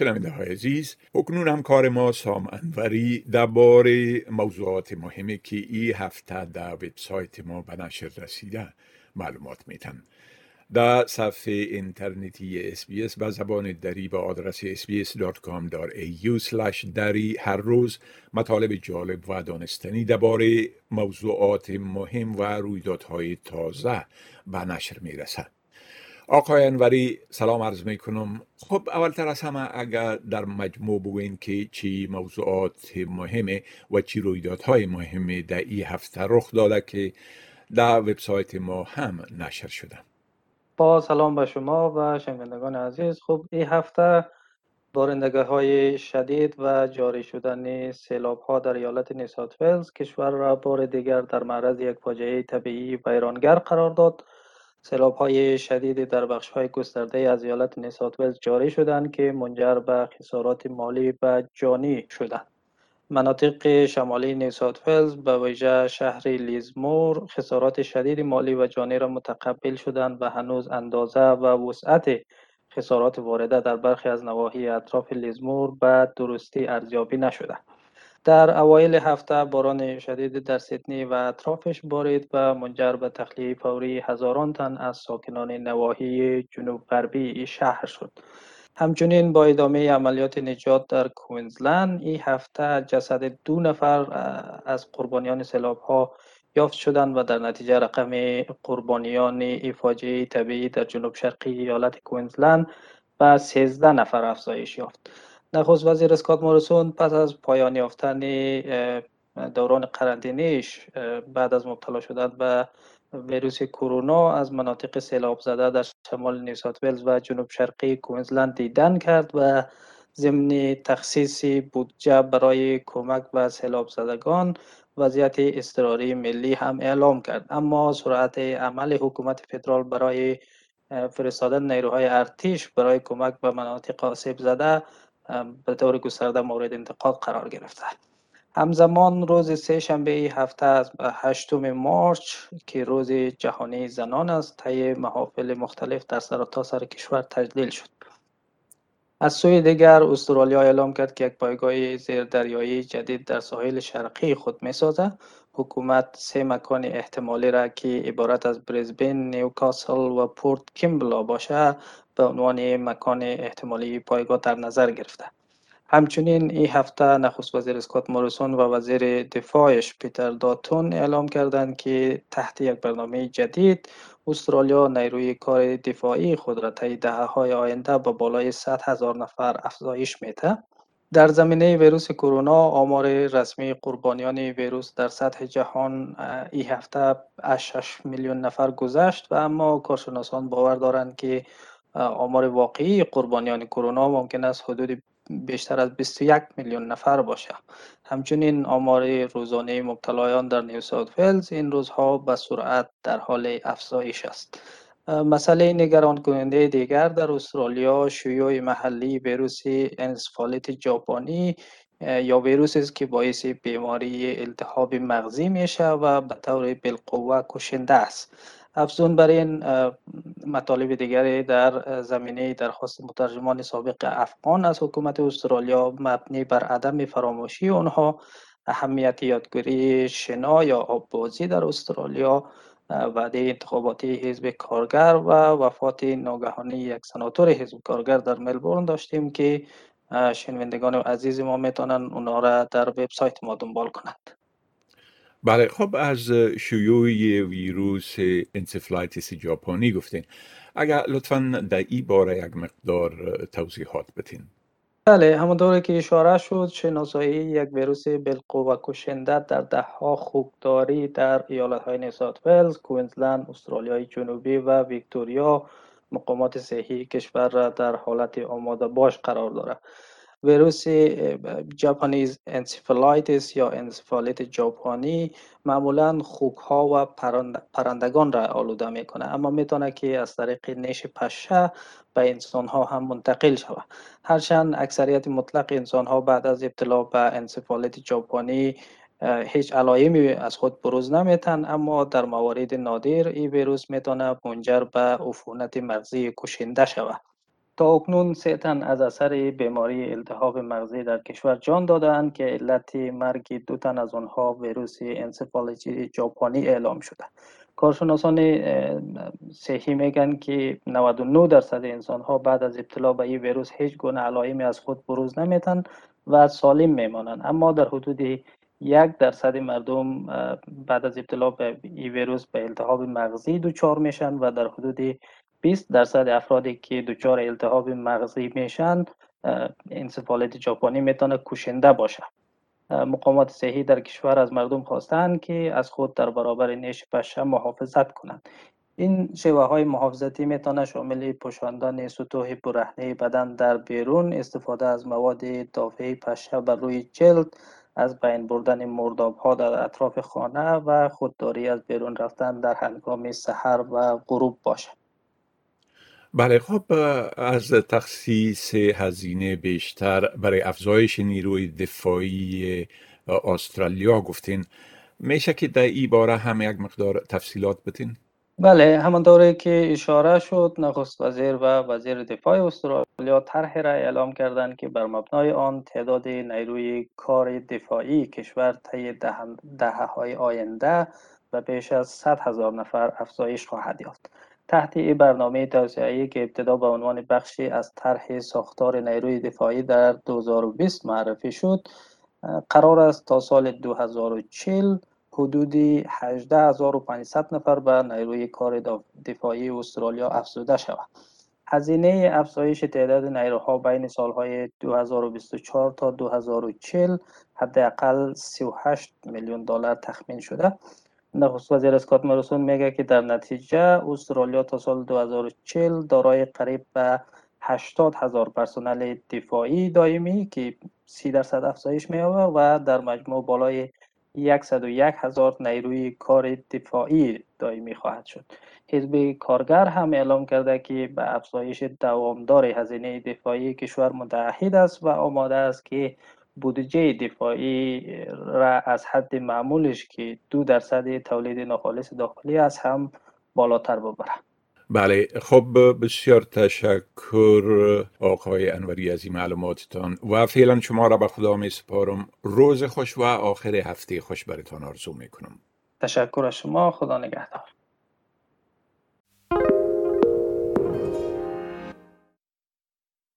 شنونده های عزیز اکنون هم کار ما سام انوری درباره موضوعات مهمی که ای هفته در وبسایت ما به نشر رسیده معلومات میتن در صفحه اینترنتی اس به زبان دری با آدرس sbs.com.au دری هر روز مطالب جالب و دانستنی درباره موضوعات مهم و رویدادهای تازه به نشر می‌رسد. آقای انوری سلام عرض می کنم خب اولتر از همه اگر در مجموع بگوین که چی موضوعات مهمه و چی رویدادهای مهمه در این هفته رخ داده که در وبسایت ما هم نشر شده. با سلام به شما و شنوندگان عزیز. خب این هفته بارندگی های شدید و جاری شدن سیلاب ها در ایالت نیسات ویلز کشور را بار دیگر در معرض یک فاجعه طبیعی ویرانگر قرار داد. سیلاب های شدید در بخش های گسترده از ایالت نیو ساوت ولز جاری شدند که منجر به خسارات مالی و جانی شدند. مناطق شمالی نیو ساوت ولز به ویژه شهر لیزمور خسارات شدید مالی و جانی را متقبل شدند و هنوز اندازه و وسعت خسارات وارده در برخی از نواحی اطراف لیزمور به درستی ارزیابی نشده. در اوایل هفته باران شدید در سیدنی و اطرافش بارید و منجر به تخلیه فوری هزاران تن از ساکنان نواحی جنوب غربی شهر شد همچنین با ادامه عملیات نجات در کوینزلند این هفته جسد دو نفر از قربانیان سیلاب ها یافت شدند و در نتیجه رقم قربانیان ای فاجعه طبیعی در جنوب شرقی ایالت کوینزلند به 13 نفر افزایش یافت. نخست وزیر اسکات موریسون پس از پایان یافتن دوران قرنطینه‌اش بعد از مبتلا شدن به ویروس کرونا از مناطق سیلاب زده در شمال نیوسات ولز و جنوب شرقی کوینزلند دیدن کرد و ضمن تخصیص بودجه برای کمک به سیلاب زدگان وضعیت اضطراری ملی هم اعلام کرد. اما سرعت عمل حکومت فدرال برای فرستادن نیروهای ارتش برای کمک به مناطق آسیب زده به طور گسترده مورد انتقاد قرار گرفته. همزمان روز سه شنبه هفته از هشتم مارچ که روز جهانی زنان است طی محافل مختلف در سر سر کشور تجلیل شد. از سوی دیگر استرالیا اعلام کرد که یک پایگاه زیردریایی جدید در ساحل شرقی خود می سازد حکومت سه مکان احتمالی را که عبارت از بریزبین، نیوکاسل و پورت کیمبلا باشه به عنوان مکان احتمالی پایگاه در نظر گرفته. همچنین این هفته نخست وزیر اسکات موریسون و وزیر دفاعش پیتر داتون اعلام کردند که تحت یک برنامه جدید استرالیا نیروی کار دفاعی خود را طی دهه های آینده به بالای 100 هزار نفر افزایش میده. در زمینه ویروس کرونا آمار رسمی قربانیان ویروس در سطح جهان این هفته 6 میلیون نفر گذشت و اما کارشناسان باور دارند که آمار واقعی قربانیان کرونا ممکن است حدود بیشتر از 21 میلیون نفر باشه. همچنین آمار روزانه مبتلایان در نیو ساوت ولز این روزها به سرعت در حال افزایش است. مسئله نگران کننده دیگر در استرالیا شیوع محلی ویروس انسفالیت ژاپنی یا ویروسی است که باعث بیماری التهاب مغزی میشه و به طور بالقوه کشنده است. افزون بر این مطالب دیگری در زمینه درخواست مترجمان سابق افغان از حکومت استرالیا مبنی بر عدم فراموشی آنها اهمیت یادگیری شنا یا آببازی در استرالیا وعده انتخاباتی حزب کارگر و وفات ناگهانی یک سناتور حزب کارگر در ملبورن داشتیم که شنوندگان عزیز ما می‌تونن اونا را در وبسایت ما دنبال کنند. بله خب از شیوع ویروس encephalitis ژاپنی گفتین اگر لطفا در این باره یک مقدار توضیحات بدین بله همونطور که اشاره شد شناسایی یک ویروس بالقوه کشنده در ده ها خوکداری در ایالت های نیو ساوت ولز، کوینزلند، استرالیای جنوبی و ویکتوریا مقامات صحی کشور را در حالت آماده باش قرار داده. ویروس Japanese encephalitis یا انسفالیت ژاپنی معمولا خوک ها و پرندگان را آلوده می‌کنه. اما می‌تونه که از طریق نیش پشه به انسان ها هم منتقل شود. هرچند اکثریت مطلق انسان ها بعد از ابتلا به انسفالیت ژاپنی هیچ علایمی از خود بروز نمیدن اما در موارد نادر این ویروس می‌تونه منجر به عفونت مغزی کشنده شود. تا اکنون سه تن از اثر بیماری التهاب مغزی در کشور جان دادند که علت مرگ دو تن از آنها ویروس انسفالوجی ژاپنی اعلام شده. کارشناسان صحی میگن که 99 درصد انسان ها بعد از ابتلا به این ویروس هیچ گونه علائمی از خود بروز نمیتن و سالم میمانند. اما در حدود یک درصد مردم بعد از ابتلا به این ویروس به التهاب مغزی دچار میشن و در حدود 20 درصد افرادی که دچار التهاب مغزی میشن انسفالت ژاپنی می‌تونه کشنده باشه. مقامات صحی در کشور از مردم خواستند که از خود در برابر نیش پشه محافظت کنند. این شیوه های محافظتی می‌تونه شامل پوشاندن سطوح برهنه بدن در بیرون استفاده از مواد دافعه پشه بر روی جلد از بین بردن مرداب ها در اطراف خانه و خودداری از بیرون رفتن در هنگام سحر و غروب باشد بله خب از تخصیص هزینه بیشتر برای افزایش نیروی دفاعی استرالیا گفتین میشه که در ای باره هم یک مقدار تفصیلات بتین؟ بله همانطوری که اشاره شد نخست وزیر و وزیر دفاع استرالیا طرح را اعلام کردند که بر مبنای آن تعداد نیروی کار دفاعی کشور طی دهه های آینده و بیش از 100 هزار نفر افزایش خواهد یافت تحت این برنامه توسعه که ابتدا به عنوان بخشی از طرح ساختار نیروی دفاعی در 2020 معرفی شد قرار است تا سال 2040 حدودی 18500 نفر به نیروی کار دفاعی استرالیا افزوده شود. هزینه افزایش تعداد نیروها بین سالهای 2024 تا 2040 حداقل 38 میلیون دلار تخمین شده. نخست وزیر اسکات ماریسون میگه که در نتیجه استرالیا تا سال 2040 دارای قریب به 80 هزار پرسنل دفاعی دائمی که 30 درصد افزایش مییابه و در مجموع بالای 101 هزار نیروی کار دفاعی دائمی خواهد شد. حزب کارگر هم اعلام کرده که به افزایش دوامدار هزینه دفاعی کشور متعهد است و آماده است که بودجه دفاعی را از حد معمولش که دو درصد تولید ناخالص داخلی است هم بالاتر ببره. بله خب بسیار تشکر آقای انوری از این معلوماتتان و فعلا شما را به خدا می سپارم. روز خوش و آخر هفته خوش برتان آرزو می کنم. تشکر از شما. خدا نگهدار.